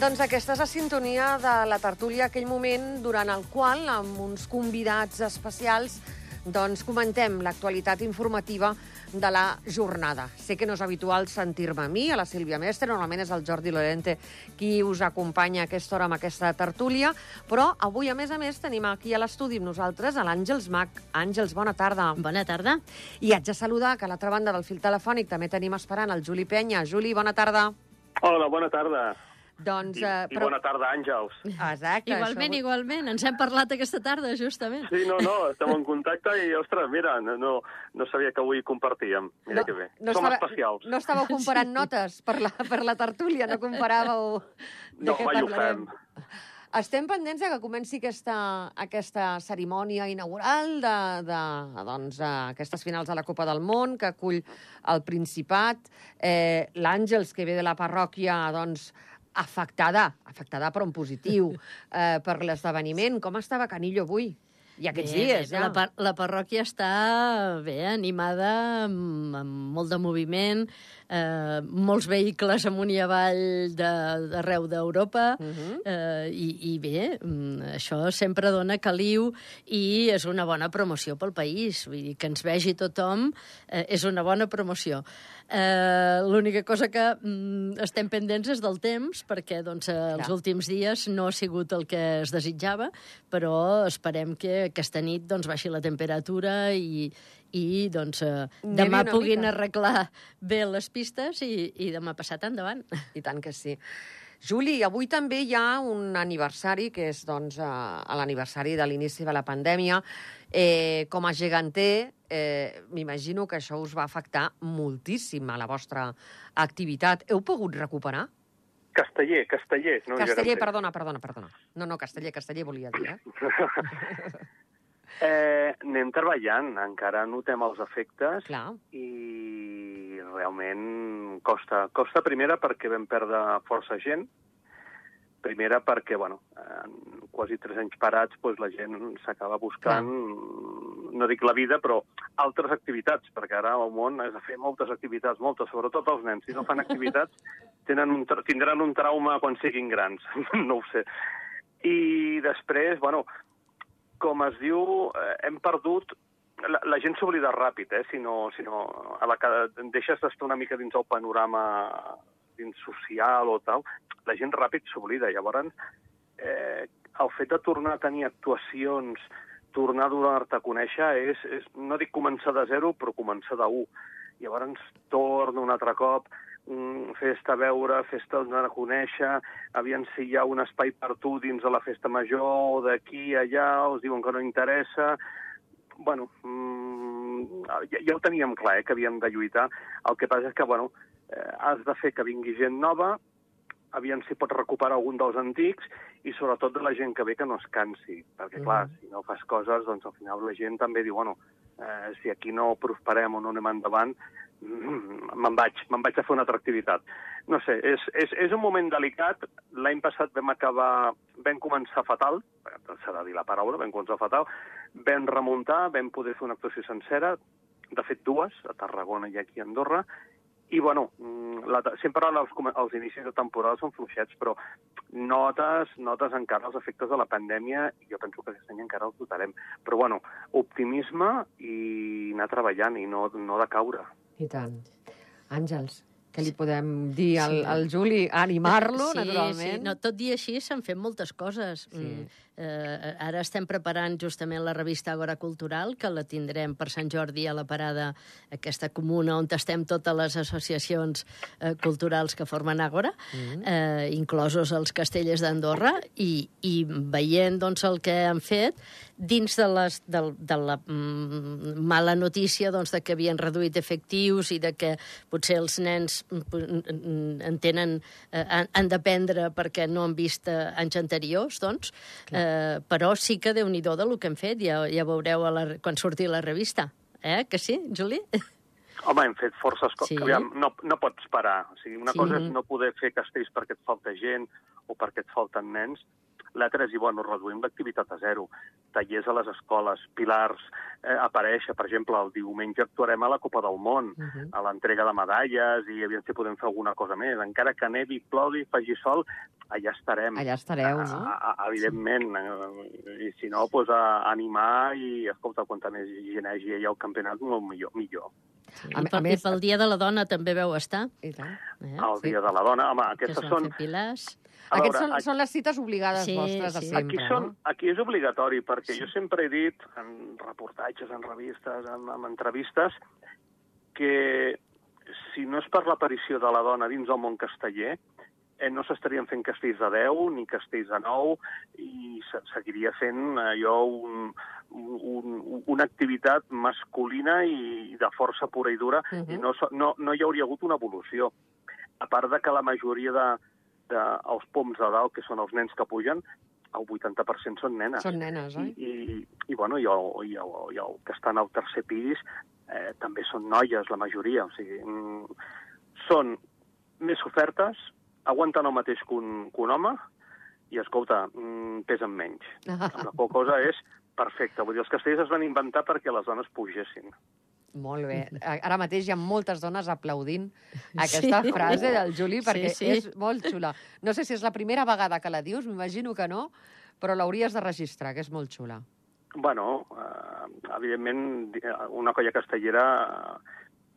Doncs aquesta és la sintonia de la tertúlia, aquell moment durant el qual, amb uns convidats especials, doncs comentem l'actualitat informativa de la jornada. Sé que no és habitual sentir-me a mi, a la Sílvia Mestre, normalment és el Jordi Lorente qui us acompanya a aquesta hora amb aquesta tertúlia, però avui, a més a més, tenim aquí a l'estudi amb nosaltres a l'Àngels Mac. Àngels, bona tarda. Bona tarda. I haig de saludar que a l'altra banda del fil telefònic també tenim esperant el Juli Penya. Juli, bona tarda. Hola, bona tarda. Doncs, I, eh, i bona tarda, Àngels. Exacte. Igualment, això... igualment. Ens hem parlat aquesta tarda, justament. Sí, no, no, estem en contacte i, ostres, mira, no, no, no sabia que avui compartíem. Mira No, que bé. no Som estava- especials. No estàveu comparant notes per la, per la tertúlia, no comparàveu de No, què mai ho parlarem. fem. Estem pendents de que comenci aquesta, aquesta cerimònia inaugural de, de doncs, eh, aquestes finals de la Copa del Món que acull el Principat. Eh, L'Àngels, que ve de la parròquia, doncs, afectada, afectada però en positiu, eh, per l'esdeveniment. Com estava Canillo avui? I aquests Bé, dies, bé, ja. La, par la parròquia està bé, animada, amb, amb molt de moviment, eh, molts vehicles amunt i avall de- d'arreu d'Europa, uh Mhm. -huh. eh, i, i bé, mm, això sempre dona caliu i és una bona promoció pel país. Vull dir, que ens vegi tothom eh, és una bona promoció. Eh, L'única cosa que mm, estem pendents és del temps, perquè doncs, eh, els Clar. últims dies no ha sigut el que es desitjava, però esperem que aquesta nit doncs, baixi la temperatura i, i doncs, eh, demà puguin mica. arreglar bé les pistes i, i demà passat endavant. I tant que sí. Juli, avui també hi ha un aniversari, que és doncs, eh, a l'aniversari de l'inici de la pandèmia. Eh, com a geganter, eh, m'imagino que això us va afectar moltíssim a la vostra activitat. Heu pogut recuperar? Casteller, casteller. No Casteller, geganters. perdona, perdona, perdona. No, no, casteller, casteller volia dir, eh? Eh, anem treballant, encara notem els efectes Clar. i realment costa. Costa primera perquè vam perdre força gent, primera perquè, bueno, en quasi tres anys parats, doncs la gent s'acaba buscant, no dic la vida, però altres activitats, perquè ara al món has de fer moltes activitats, moltes, sobretot els nens. Si no fan activitats, tenen un, tindran un trauma quan siguin grans, no ho sé. I després, bueno, com es diu, eh, hem perdut... La, la gent s'oblida ràpid, eh? Si no, si no a la que deixes d'estar una mica dins el panorama dins social o tal, la gent ràpid s'oblida. Llavors, eh, el fet de tornar a tenir actuacions, tornar a donar-te a conèixer, és, és, no dic començar de zero, però començar de u. Llavors torna un altre cop, festa a veure, festa donar a conèixer, aviam si hi ha un espai per tu dins de la festa major, o d'aquí, allà, us diuen que no interessa... Bueno, mm, ja, ja ho teníem clar, eh, que havíem de lluitar. El que passa és que, bueno, eh, has de fer que vingui gent nova, aviam si pots recuperar algun dels antics i sobretot de la gent que ve que no es cansi, perquè, clar, Mhm. si no fas coses, doncs al final la gent també diu, bueno, eh, si aquí no prosperem o no anem endavant, mm, me'n vaig, me'n vaig a fer una altra activitat. No sé, és, és, és un moment delicat. L'any passat vam acabar, vam començar fatal, s'ha de dir la paraula, vam començar fatal, vam remuntar, vam poder fer una actuació sencera, de fet dues, a Tarragona i aquí a Andorra, i, bueno, mm, la, sempre els, els inicis de temporada són fluixets, però notes, notes encara els efectes de la pandèmia i jo penso que aquest any encara els notarem. Però, bueno, optimisme i anar treballant i no, no de caure. I tant. Àngels, què li podem dir al, Sí. al Juli? Animar-lo, sí, naturalment. Sí, no, tot i així s'han fet moltes coses. Sí. Mm, eh, ara estem preparant justament la revista Agora Cultural, que la tindrem per Sant Jordi a la parada, aquesta comuna on estem totes les associacions eh, culturals que formen Agora, Mm. eh, inclosos els castellers d'Andorra, i, i veient doncs, el que han fet, dins de, les, de, de la mm, mala notícia doncs, de que havien reduït efectius i de que potser els nens mm, en tenen, eh, han, han d'aprendre perquè no han vist eh, anys anteriors, doncs, eh, però sí que déu nhi de lo que hem fet, ja, ja veureu a la, quan surti la revista. Eh, que sí, Juli? Home, hem fet forces coses. Sí. Aviam, no, no pots parar. O sigui, una sí. cosa és no poder fer castells perquè et falta gent o perquè et falten nens. L'altre és dir, bueno, reduïm l'activitat a zero, tallers a les escoles, pilars, eh, aparèixer, per exemple, el diumenge actuarem a la Copa del Món, uh -huh. a l'entrega de medalles, i aviam si podem fer alguna cosa més. Encara que nevi, plogui, faci sol, allà estarem. Allà estareu, no? A, a, evidentment. Sí. I si no, doncs a animar i, escolta, quanta més gent hagi allà al campionat, molt millor. millor. Sí. I, per, més, I pel Dia de la Dona també veu estar. I tant. Eh? El sí. Dia de la Dona, home, aquestes són... Pilars. Aquests són, són les cites obligades sí, vostres de sí. sempre, aquí, són, aquí és obligatori, perquè sí. jo sempre he dit, en reportatges, en revistes, en, en entrevistes, que si no és per l'aparició de la dona dins del món casteller, eh, no s'estarien fent castells de 10 ni castells de 9 i se seguiria fent allò un, un, una activitat masculina i de força pura i dura uh -huh. i no, no, no hi hauria hagut una evolució. A part de que la majoria de, de els poms de dalt, que són els nens que pugen, el 80% són nenes. Són nenes, oi? I, i, i, bueno, i, el, i, el, i el que estan al tercer pis eh, també són noies, la majoria. O sigui, mm, són més ofertes, aguanten el mateix que un, que un home i, escolta, mm, pesen menys. La qual cosa és perfecta. Vull dir, els castells es van inventar perquè les dones pugessin. Molt bé. Ara mateix hi ha moltes dones aplaudint aquesta sí. frase del Juli perquè sí, sí. és molt xula. No sé si és la primera vegada que la dius, m'imagino que no, però l'hauries de registrar, que és molt xula. Bueno, eh, evidentment, una colla castellera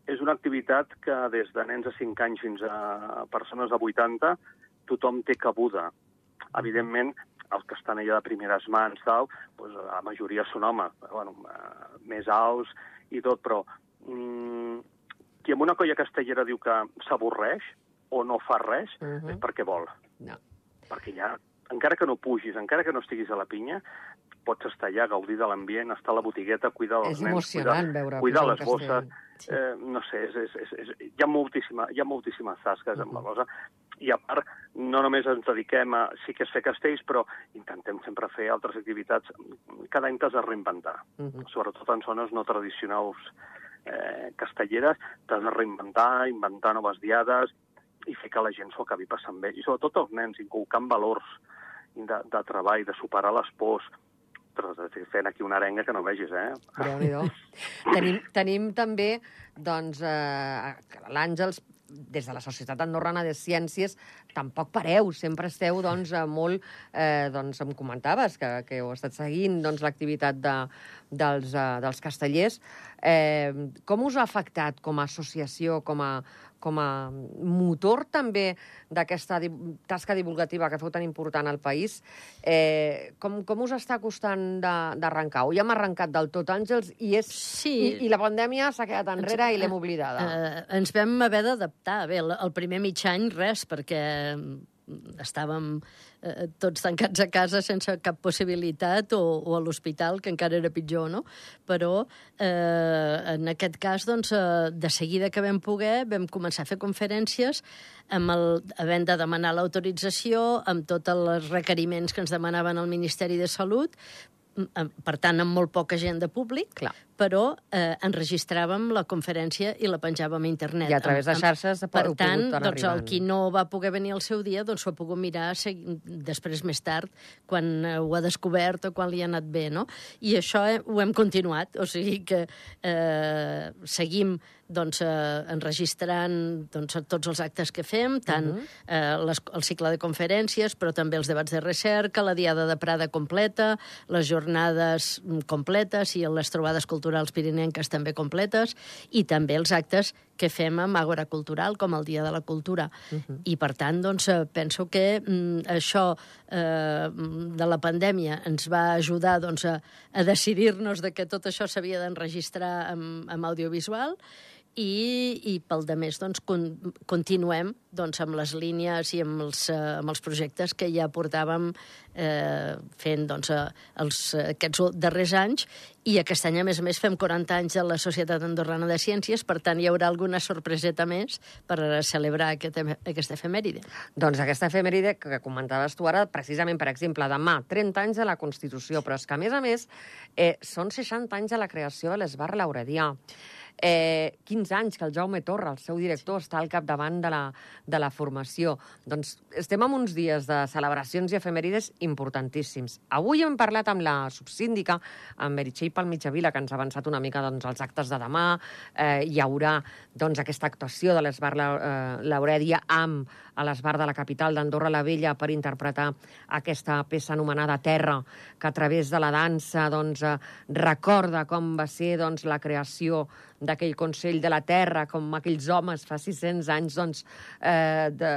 és una activitat que des de nens de 5 anys fins a persones de 80 tothom té cabuda. Evidentment, els que estan allà de primeres mans, tal, doncs la majoria són homes, bueno, eh, més alts i tot, però mm, qui en una colla castellera diu que s'avorreix o no fa res, uh -huh. és perquè vol. No. Perquè ja, encara que no pugis, encara que no estiguis a la pinya, pots estar allà, gaudir de l'ambient, estar a la botigueta, cuidar dels és nens, cuidar, veure cuidar les bosses. Sí. Eh, no sé, és, és, és, és, hi, ha moltíssima, hi ha moltíssimes tasques uh -huh. amb la cosa. I a part, no només ens dediquem a... Sí que és fer castells, però intentem sempre fer altres activitats. Cada any t'has de reinventar, uh -huh. sobretot en zones no tradicionals eh, castelleres. T'has de reinventar, inventar noves diades i fer que la gent s'ho acabi passant bé. I sobretot els nens, inculcant valors de, de treball, de superar les pors, estic fent aquí una arenga que no vegis, eh? tenim, tenim també, doncs, eh, l'Àngels, des de la Societat Andorrana de Ciències, tampoc pareu, sempre esteu, doncs, eh, molt... Eh, doncs, em comentaves que, que heu estat seguint doncs, l'activitat de, dels, uh, dels castellers. Eh, com us ha afectat com a associació, com a, com a motor també d'aquesta tasca divulgativa que feu tan important al país, eh, com, com us està costant d'arrencar? O ja hem arrencat del tot, Àngels, i, és, sí. i, i la pandèmia s'ha quedat enrere ens, i l'hem oblidada? Eh, ens vam haver d'adaptar. Bé, el, el primer mig any res, perquè estàvem eh, tots tancats a casa sense cap possibilitat o, o a l'hospital, que encara era pitjor, no? Però eh, en aquest cas, doncs, eh, de seguida que vam poder, vam començar a fer conferències amb el, havent de demanar l'autorització, amb tots els requeriments que ens demanaven el Ministeri de Salut, per tant, amb molt poca gent de públic, Clar. Però eh, enregistràvem la conferència i la penjàvem a internet. I a través de xarxes per Per tant, doncs, el qui no va poder venir al seu dia doncs, ho ha pogut mirar després, més tard, quan eh, ho ha descobert o quan li ha anat bé, no? I això eh, ho hem continuat, o sigui que eh, seguim doncs, eh, enregistrant doncs, tots els actes que fem, tant uh -huh. eh, les, el cicle de conferències, però també els debats de recerca, la Diada de Prada completa, les jornades mm, completes i les trobades culturals pirinenques també completes, i també els actes que fem amb Àgora Cultural, com el Dia de la Cultura. Uh -huh. I, per tant, doncs, eh, penso que mm, això eh, de la pandèmia ens va ajudar doncs, a, a decidir-nos de que tot això s'havia d'enregistrar amb, amb audiovisual i, i pel de més doncs, con, continuem doncs, amb les línies i amb els, uh, amb els projectes que ja portàvem eh, fent doncs, uh, els, uh, aquests darrers anys i aquest any, a més a més, fem 40 anys de la Societat Andorrana de Ciències, per tant, hi haurà alguna sorpreseta més per celebrar aquest, aquesta efemèride. Doncs aquesta efemèride que comentaves tu ara, precisament, per exemple, demà, 30 anys de la Constitució, però és que, a més a més, eh, són 60 anys de la creació de l'Esbar Lauredià. Eh, 15 anys que el Jaume Torra, el seu director, està al capdavant de la, de la formació. Doncs estem en uns dies de celebracions i efemèrides importantíssims. Avui hem parlat amb la subsíndica, amb Meritxell Palmitjavila, que ens ha avançat una mica doncs, els actes de demà. Eh, hi haurà doncs, aquesta actuació de l'Esbar eh, Laurèdia amb a l'Esbar de la capital d'Andorra la Vella per interpretar aquesta peça anomenada Terra, que a través de la dansa doncs, eh, recorda com va ser doncs, la creació d'aquell Consell de la Terra, com aquells homes fa 600 anys doncs, eh, de,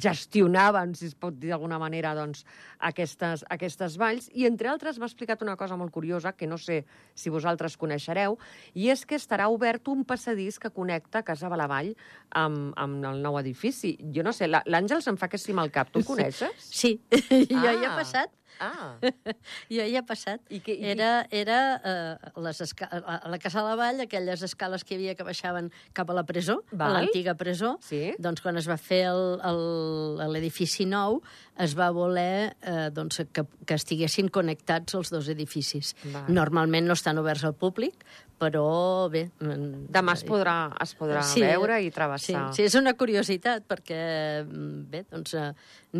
gestionaven, si es pot dir d'alguna manera, doncs, aquestes, aquestes valls. I, entre altres, m'ha explicat una cosa molt curiosa, que no sé si vosaltres coneixereu, i és que estarà obert un passadís que connecta Casa Balavall amb, amb el nou edifici. Jo no sé, l'Àngels em fa que sí amb el cap. Tu el coneixes? Sí, jo ah. hi he passat Ah. jo hi he passat. I que, i... Era, era uh, les esca... a la Casa de la Vall, aquelles escales que hi havia que baixaven cap a la presó, Val. a l'antiga presó, sí. doncs quan es va fer l'edifici nou, es va voler eh, doncs, que, que estiguessin connectats els dos edificis. Val. Normalment no estan oberts al públic, però bé... Mm, Demà es podrà, es podrà sí, veure i travessar. Sí, sí, és una curiositat, perquè mm, bé, doncs, eh,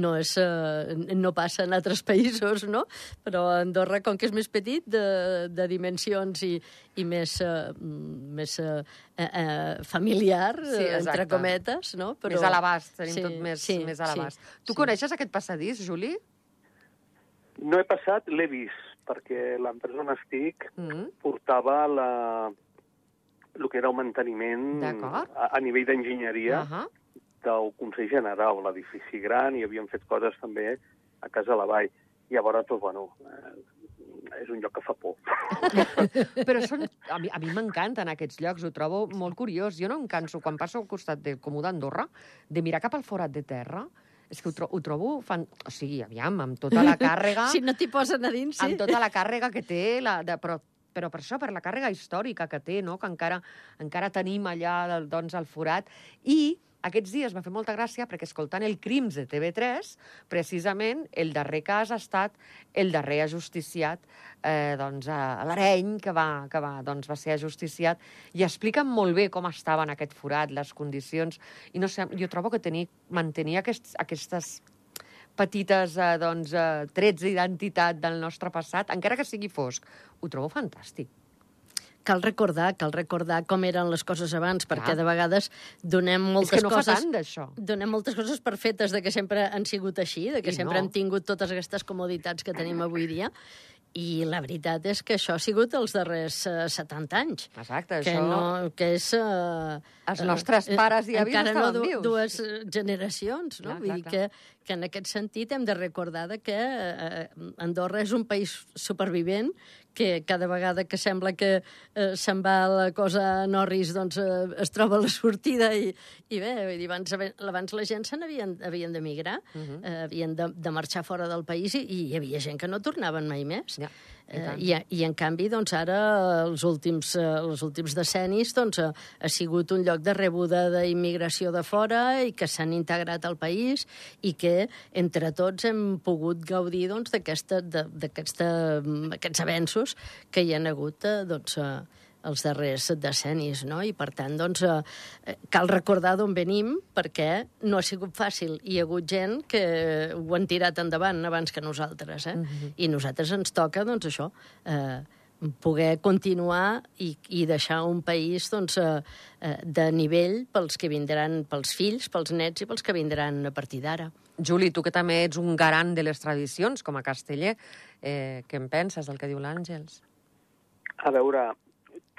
no, és, eh, no passa en altres països, no? Però Andorra, com que és més petit, de, de dimensions i, i més, uh, més uh, uh, familiar, sí, entre cometes, no? Però... Més a l'abast, tenim sí, tot més, sí, més a l'abast. Sí, tu sí. coneixes aquest passadís, Juli? No he passat, l'he vist perquè l'empresa on estic mm -hmm. portava la, el que era el manteniment a, a nivell d'enginyeria uh -huh. del Consell General, l'edifici gran, i havien fet coses també a Casa la Vall. I llavors, doncs, bueno, eh, és un lloc que fa por. Però són, a mi, a mi m'encanten aquests llocs, ho trobo molt curiós. Jo no em canso, quan passo al costat del Comú d'Andorra, de mirar cap al forat de terra és que ho, tro ho trobo... Fan... O sigui, aviam, amb tota la càrrega... si no t'hi posen a dins, sí. Amb tota la càrrega que té, la, de, però però per això, per la càrrega històrica que té, no? que encara, encara tenim allà doncs, el forat, i aquests dies m'ha fet molta gràcia perquè escoltant el Crims de TV3, precisament el darrer cas ha estat el darrer ajusticiat eh, doncs, a l'Areny, que, va, que va, doncs, va ser ajusticiat, i expliquen molt bé com estava en aquest forat, les condicions, i no sé, jo trobo que tenir, mantenir aquests, aquestes petites eh, doncs, eh, trets d'identitat del nostre passat, encara que sigui fosc, ho trobo fantàstic cal recordar, cal recordar com eren les coses abans, perquè de vegades donem moltes és que no coses... fa tant, d'això. Donem moltes coses per fetes de que sempre han sigut així, de que I sempre no. hem tingut totes aquestes comoditats que tenim avui dia, i la veritat és que això ha sigut els darrers uh, eh, 70 anys. Exacte, que això... No, que és... Uh, Els nostres uh, pares i avis estaven no du vius. dues generacions, no? Clar, Vull clar, dir que, que en aquest sentit hem de recordar que uh, Andorra és un país supervivent que cada vegada que sembla que eh, se'n va la cosa a Norris, doncs eh, es troba la sortida i, i bé, vull dir, abans, abans la gent se n'havien havien d'emigrar, uh mhm. -huh. eh, havien de, de marxar fora del país i, i hi havia gent que no tornaven mai més. Ja. Eh, i, I, en canvi, doncs, ara, els últims, eh, els últims decennis, doncs, ha, eh, ha sigut un lloc de rebuda d'immigració de fora i que s'han integrat al país i que, entre tots, hem pogut gaudir doncs, d'aquests avenços que hi han hagut eh, doncs, eh, els darrers decennis, no? I, per tant, doncs, eh, cal recordar d'on venim, perquè no ha sigut fàcil. Hi ha hagut gent que ho han tirat endavant abans que nosaltres, eh? Mm -hmm. I nosaltres ens toca, doncs, això, eh, poder continuar i, i deixar un país doncs, eh, eh, de nivell pels que vindran, pels fills, pels nets i pels que vindran a partir d'ara. Juli, tu que també ets un garant de les tradicions, com a casteller, eh, què en penses del que diu l'Àngels? A veure,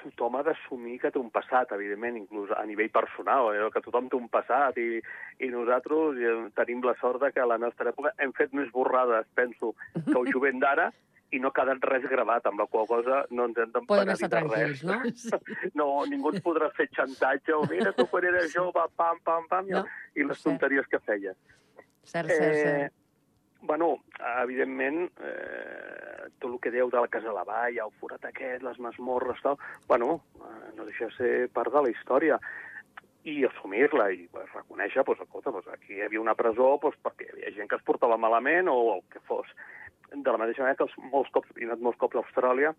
tothom ha d'assumir que té un passat, evidentment, inclús a nivell personal, eh? que tothom té un passat i, i nosaltres eh, tenim la sort de que a la nostra època hem fet més borrades, penso, que el jovent d'ara, i no ha quedat res gravat, amb la qual cosa no ens hem d'empanar de res. no? no, ningú ens podrà fer xantatge, o mira, tu quan eres jove, pam, pam, pam, no, i les tonteries que feia. Cert, cert, eh, cert bueno, evidentment, eh, tot el que deu de la Casa de la Vall, el forat aquest, les masmorres, tal, bueno, eh, no deixa de ser part de la història i assumir-la i pues, reconèixer, pues, escolta, pues, aquí hi havia una presó pues, perquè hi havia gent que es portava malament o el que fos. De la mateixa manera que els, molts cops, he anat molts cops a Austràlia,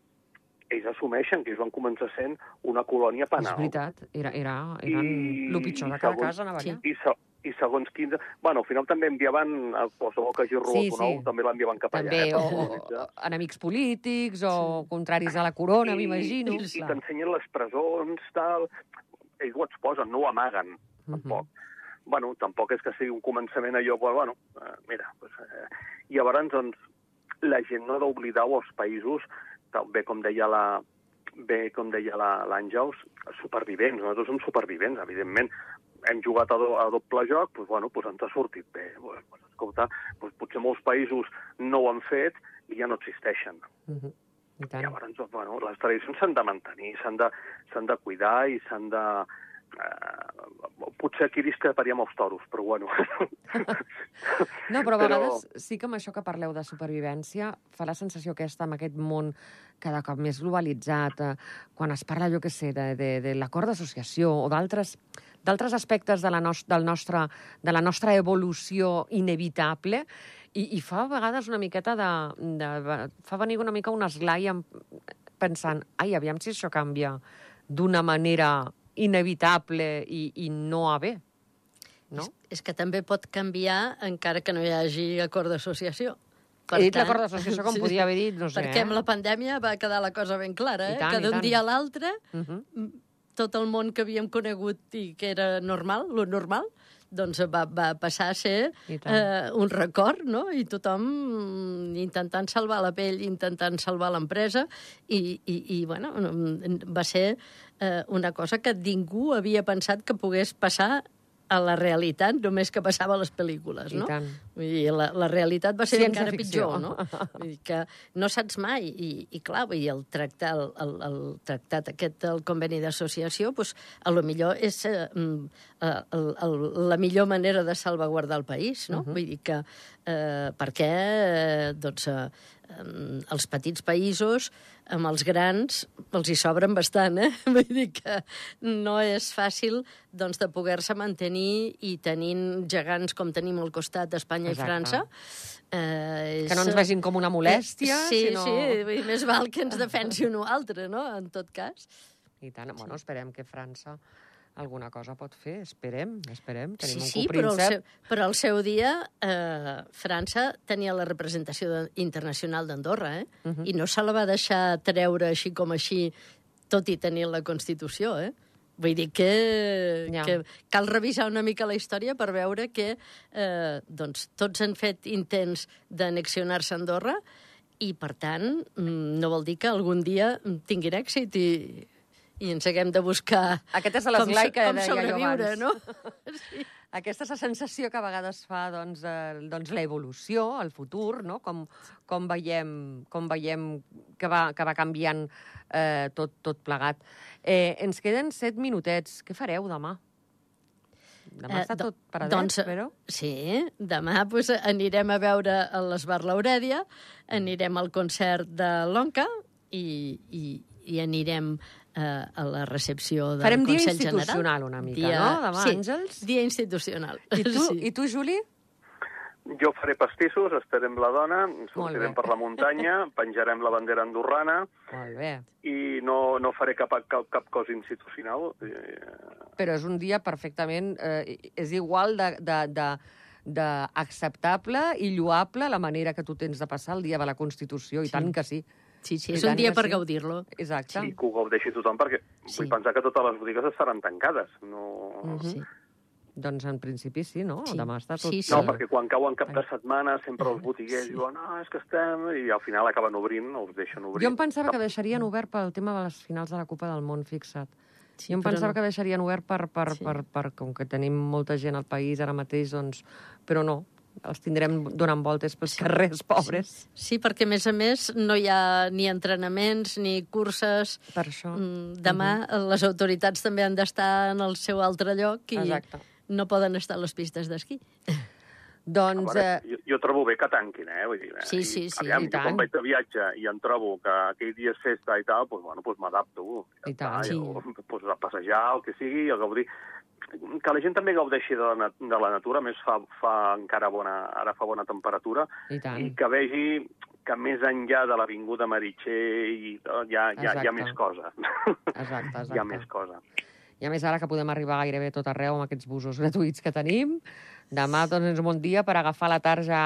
ells assumeixen que ells van començar sent una colònia penal. És veritat, era, era, eren I- el pitjor de cada segons- casa, anava allà. I, I segons quins... Bueno, al final també enviaven, a qualsevol que hagi robat Sí, un sí. ou, també l'enviaven cap allà. També, eh, o, o, enemics polítics, o contraris a la corona, I- m'imagino. I, i t'ensenyen les presons, tal... Ells ho exposen, no ho amaguen, Mhm. tampoc. Bueno, tampoc és que sigui un començament allò, però, bueno, eh, mira, pues, eh, i llavors, doncs, la gent no ha d'oblidar els països, bé com deia la, bé com deia la- l'Àngels, supervivents. Nosaltres som supervivents, evidentment. Hem jugat a, do, a doble joc, doncs, bueno, doncs ens ha sortit bé. Pues, pues, escolta, doncs potser molts països no ho han fet i ja no existeixen. Mhm. I tant. Llavors, doncs, bueno, les tradicions s'han de mantenir, s'han de, de cuidar i s'han de... Eh, potser aquí discreparíem els toros, però bueno. No, però a Però- vegades sí que amb això que parleu de supervivència fa la sensació aquesta amb aquest món cada cop més globalitzat, eh, quan es parla, jo què sé, de, de, de l'acord d'associació o d'altres d'altres aspectes de la, nos del nostre, de la nostra evolució inevitable, i, i fa a vegades una miqueta de, de... fa venir una mica un esglai pensant, ai, aviam si això canvia d'una manera inevitable i, i no a bé. No? És, és que també pot canviar encara que no hi hagi acord d'associació. Per He dit l'acord d'associació com podia haver dit, no sé, Perquè eh? amb la pandèmia va quedar la cosa ben clara, eh? tant, que d'un dia a l'altre Uh -huh. tot el món que havíem conegut i que era normal, lo normal, doncs va, va passar a ser eh, un record, no? I tothom intentant salvar la pell, intentant salvar l'empresa, i, i, i, bueno, va ser eh, una cosa que ningú havia pensat que pogués passar a la realitat, només que passava a les pel·lícules, I no? tant. Vull dir, la, la realitat va ser Ciència encara ficció. pitjor, no? Vull dir que no saps mai, i, i clar, vull dir, el tractat, el, el, el tractat aquest del conveni d'associació, doncs, a lo millor és eh, mm, eh, el, el, la millor manera de salvaguardar el país, no? Uh -huh. Vull dir que, eh, perquè, eh, doncs, eh, els petits països amb els grans els hi sobren bastant, eh? Vull dir que no és fàcil doncs, de poder-se mantenir i tenint gegants com tenim al costat d'Espanya i. França. Eh, és... Que no ens vegin com una molèstia, sí, sinó... Sí, dir, més val que ens defensi un o altre, no?, en tot cas. I tant, bueno, esperem que França alguna cosa pot fer, esperem, esperem. Tenim sí, un sí, però copríncep. seu, però al seu dia eh, França tenia la representació de, internacional d'Andorra, eh? Uh -huh. I no se la va deixar treure així com així, tot i tenir la Constitució, eh? Vull dir que, Ja. que cal revisar una mica la història per veure que eh, doncs, tots han fet intents d'anexionar-se a Andorra i, per tant, mm, no vol dir que algun dia tinguin èxit i, i ens haguem de buscar Aquest és com, l'esglai que com deia jo sobreviure, abans. no? Aquesta és la sensació que a vegades fa doncs, eh, doncs l'evolució, el futur, no? com, com, veiem, com veiem que va, que va canviant eh, tot, tot plegat. Eh, ens queden set minutets. Què fareu demà? Demà Eh, està do- tot paradet, doncs, però... Sí, demà pues, anirem a veure a l'Esbar Laurèdia, anirem al concert de l'Onca i, i, i anirem eh, a la recepció del Farem dia Consell institucional General. una mica, no, demà, sí, Àngels? dia institucional. I tu, Sí. I tu Juli? Jo faré pastissos, estarem la dona, sortirem per la muntanya, penjarem la bandera andorrana Molt bé. i no, no faré cap, cap, cap cosa institucional. Eh, Però és un dia perfectament... Eh, és igual de, de, de, d'acceptable i lloable la manera que tu tens de passar el dia de la Constitució, i Sí. tant que sí. Sí, sí, és un dia per sí. gaudir-lo. Exacte. i que ho gaudeixi tothom, perquè Sí. vull pensar que totes les botigues estaran tancades. No, Mhm. Sí. Doncs en principi sí, no? Sí. Demà està tot... Sí, sí. no perquè quan cau en cap de setmana sempre els botiguers Sí. diuen ah, és que estem... I al final acaben obrint, els deixen obrir. Jo em pensava que deixarien obert pel tema de les finals de la Copa del Món, fixa't. Sí, jo em pensava no. que deixarien obert per, per, Sí. per, per, com que tenim molta gent al país ara mateix, doncs... Però no, els tindrem donant voltes pels carrers pobres. Sí, perquè, a més a més, no hi ha ni entrenaments ni curses. Per això. Mm, Demà les autoritats també han d'estar en el seu altre lloc i Exacte. no poden estar a les pistes d'esquí. A Doncs... veure, Eh, jo, jo trobo bé que tanquin, eh? Vull dir, eh? Sí, sí, sí, aviam, i tant. quan vaig de viatge i em trobo que aquell dia és festa i tal, doncs, bueno, doncs m'adapto. Ja I tant, està, sí. jo, doncs, a passejar, el que sigui, a gaudir. Que la gent també gaudeixi de la, de la natura, a més fa, fa encara bona, ara fa bona temperatura, I tant. i que vegi que més enllà de l'Avinguda Meritxell i, hi, ha, hi, ha, hi ha més cosa. Exacte, exacte. hi ha més cosa. I a més ara que podem arribar gairebé tot arreu amb aquests busos gratuïts que tenim, demà doncs és un bon dia per agafar la tarja,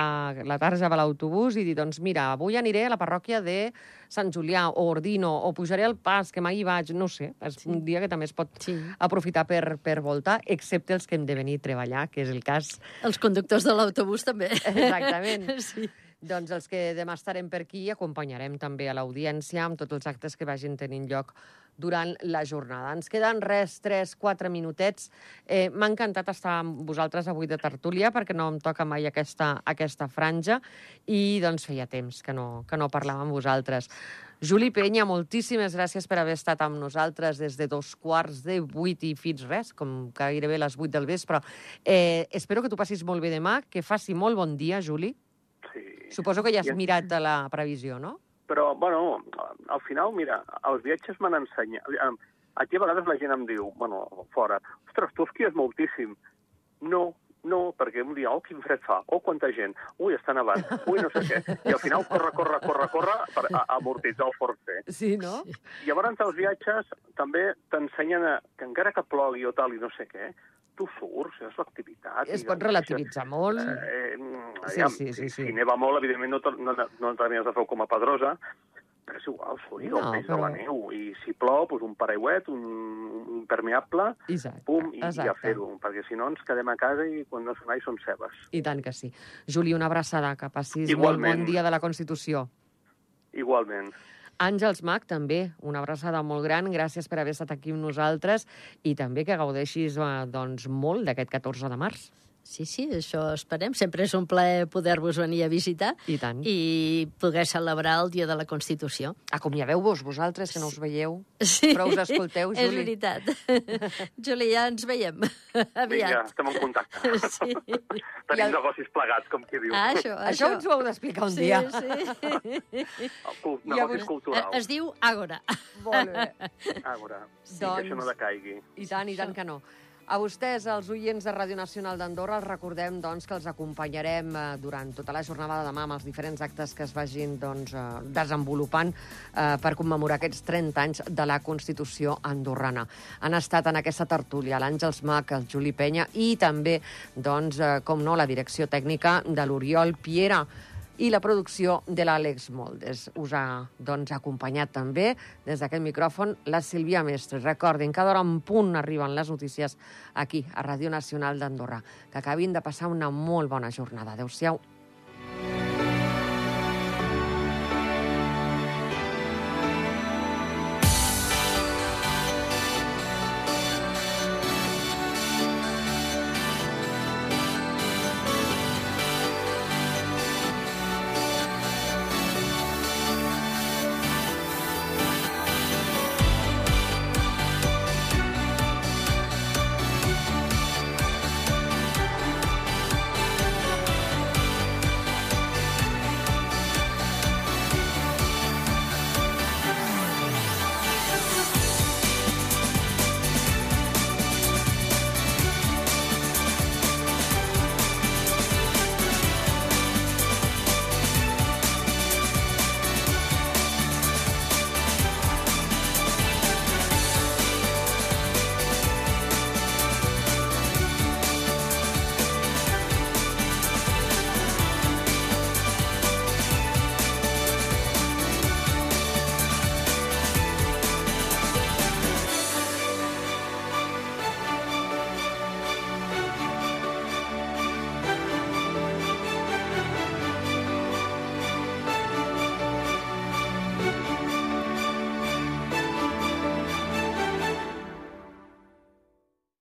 la tarja de l'autobús i dir, doncs mira, avui aniré a la parròquia de Sant Julià o Ordino o pujaré al pas, que mai hi vaig, no sé. És Sí. un dia que també es pot Sí. aprofitar per, per voltar, excepte els que hem de venir a treballar, que és el cas Els conductors de l'autobús també. Exactament. Sí. Doncs els que demà estarem per aquí acompanyarem també a l'audiència amb tots els actes que vagin tenint lloc durant la jornada. Ens queden res, 3, 4 minutets. Eh, M'ha encantat estar amb vosaltres avui de tertúlia perquè no em toca mai aquesta, aquesta franja i doncs feia temps que no, que no parlàvem amb vosaltres. Juli Penya, moltíssimes gràcies per haver estat amb nosaltres des de dos quarts de vuit i fins res, com gairebé les vuit del vespre. Eh, espero que tu passis molt bé demà, que faci molt bon dia, Juli. Suposo que ja has I- mirat la previsió, no? Però, bueno, al final, mira, els viatges m'han ensenyat... Aquí a vegades la gent em diu, bueno, fora, ostres, tu esquies moltíssim. No, no, perquè un dia, oh, quin fred fa, oh, quanta gent, ui, està nevant, ui, no sé què. I al final corre, corre, corre, corre per amortitzar el forcer. Sí, no? Llavors, els viatges també t'ensenyen a- que encara que plogui o tal i no sé què, tu surts, és l'activitat. Es pot relativitzar molt. Eh, Sí, aviam, sí, sí, si, sí. si neva molt, evidentment no, no, no t'anies a fer com a Pedrosa, però és igual, suri No, però- de la neu. I si plou, doncs un paraigüet, un, un impermeable, Exacte. pum, i, i a exacte. fer-ho. Perquè si no ens quedem a casa i quan no se n'hi són cebes. I tant que sí. Juli, una abraçada, que passis Igualment. molt bon dia de la Constitució. Igualment. Àngels Mac, també, una abraçada molt gran. Gràcies per haver estat aquí amb nosaltres i també que gaudeixis eh, doncs, molt d'aquest 14 de març. Sí, sí, això esperem. Sempre és un plaer poder-vos venir a visitar I tant. I... poder celebrar el Dia de la Constitució. Acomiadeu-vos, vosaltres, que no us veieu. Sí, Però us escolteu, És Juli. veritat. Juli, ja ens veiem Vinga, aviat. estem en contacte. Sí. Tenim el- negocis plegats, com qui diu. Ah, això, Això això. ens ho heu d'explicar un sí, dia. Sí. I negocis avui- culturals. Es diu Àgora. Molt bé. A veure, sí, Doncs- que això no decaigui. I tant, i tant que no. A vostès, els oients de Ràdio Nacional d'Andorra, els recordem doncs, que els acompanyarem eh, durant tota la jornada de demà amb els diferents actes que es vagin doncs, eh, desenvolupant eh, per commemorar aquests 30 anys de la Constitució andorrana. Han estat en aquesta tertúlia l'Àngels Mac, el Juli Penya i també, doncs, eh, com no, la direcció tècnica de l'Oriol Piera i la producció de l'Àlex Moldes. Us ha doncs, acompanyat també des d'aquest micròfon la Sílvia Mestre. Recordin, cada hora en punt arriben les notícies aquí, a Ràdio Nacional d'Andorra. Que acabin de passar una molt bona jornada. Adéu-siau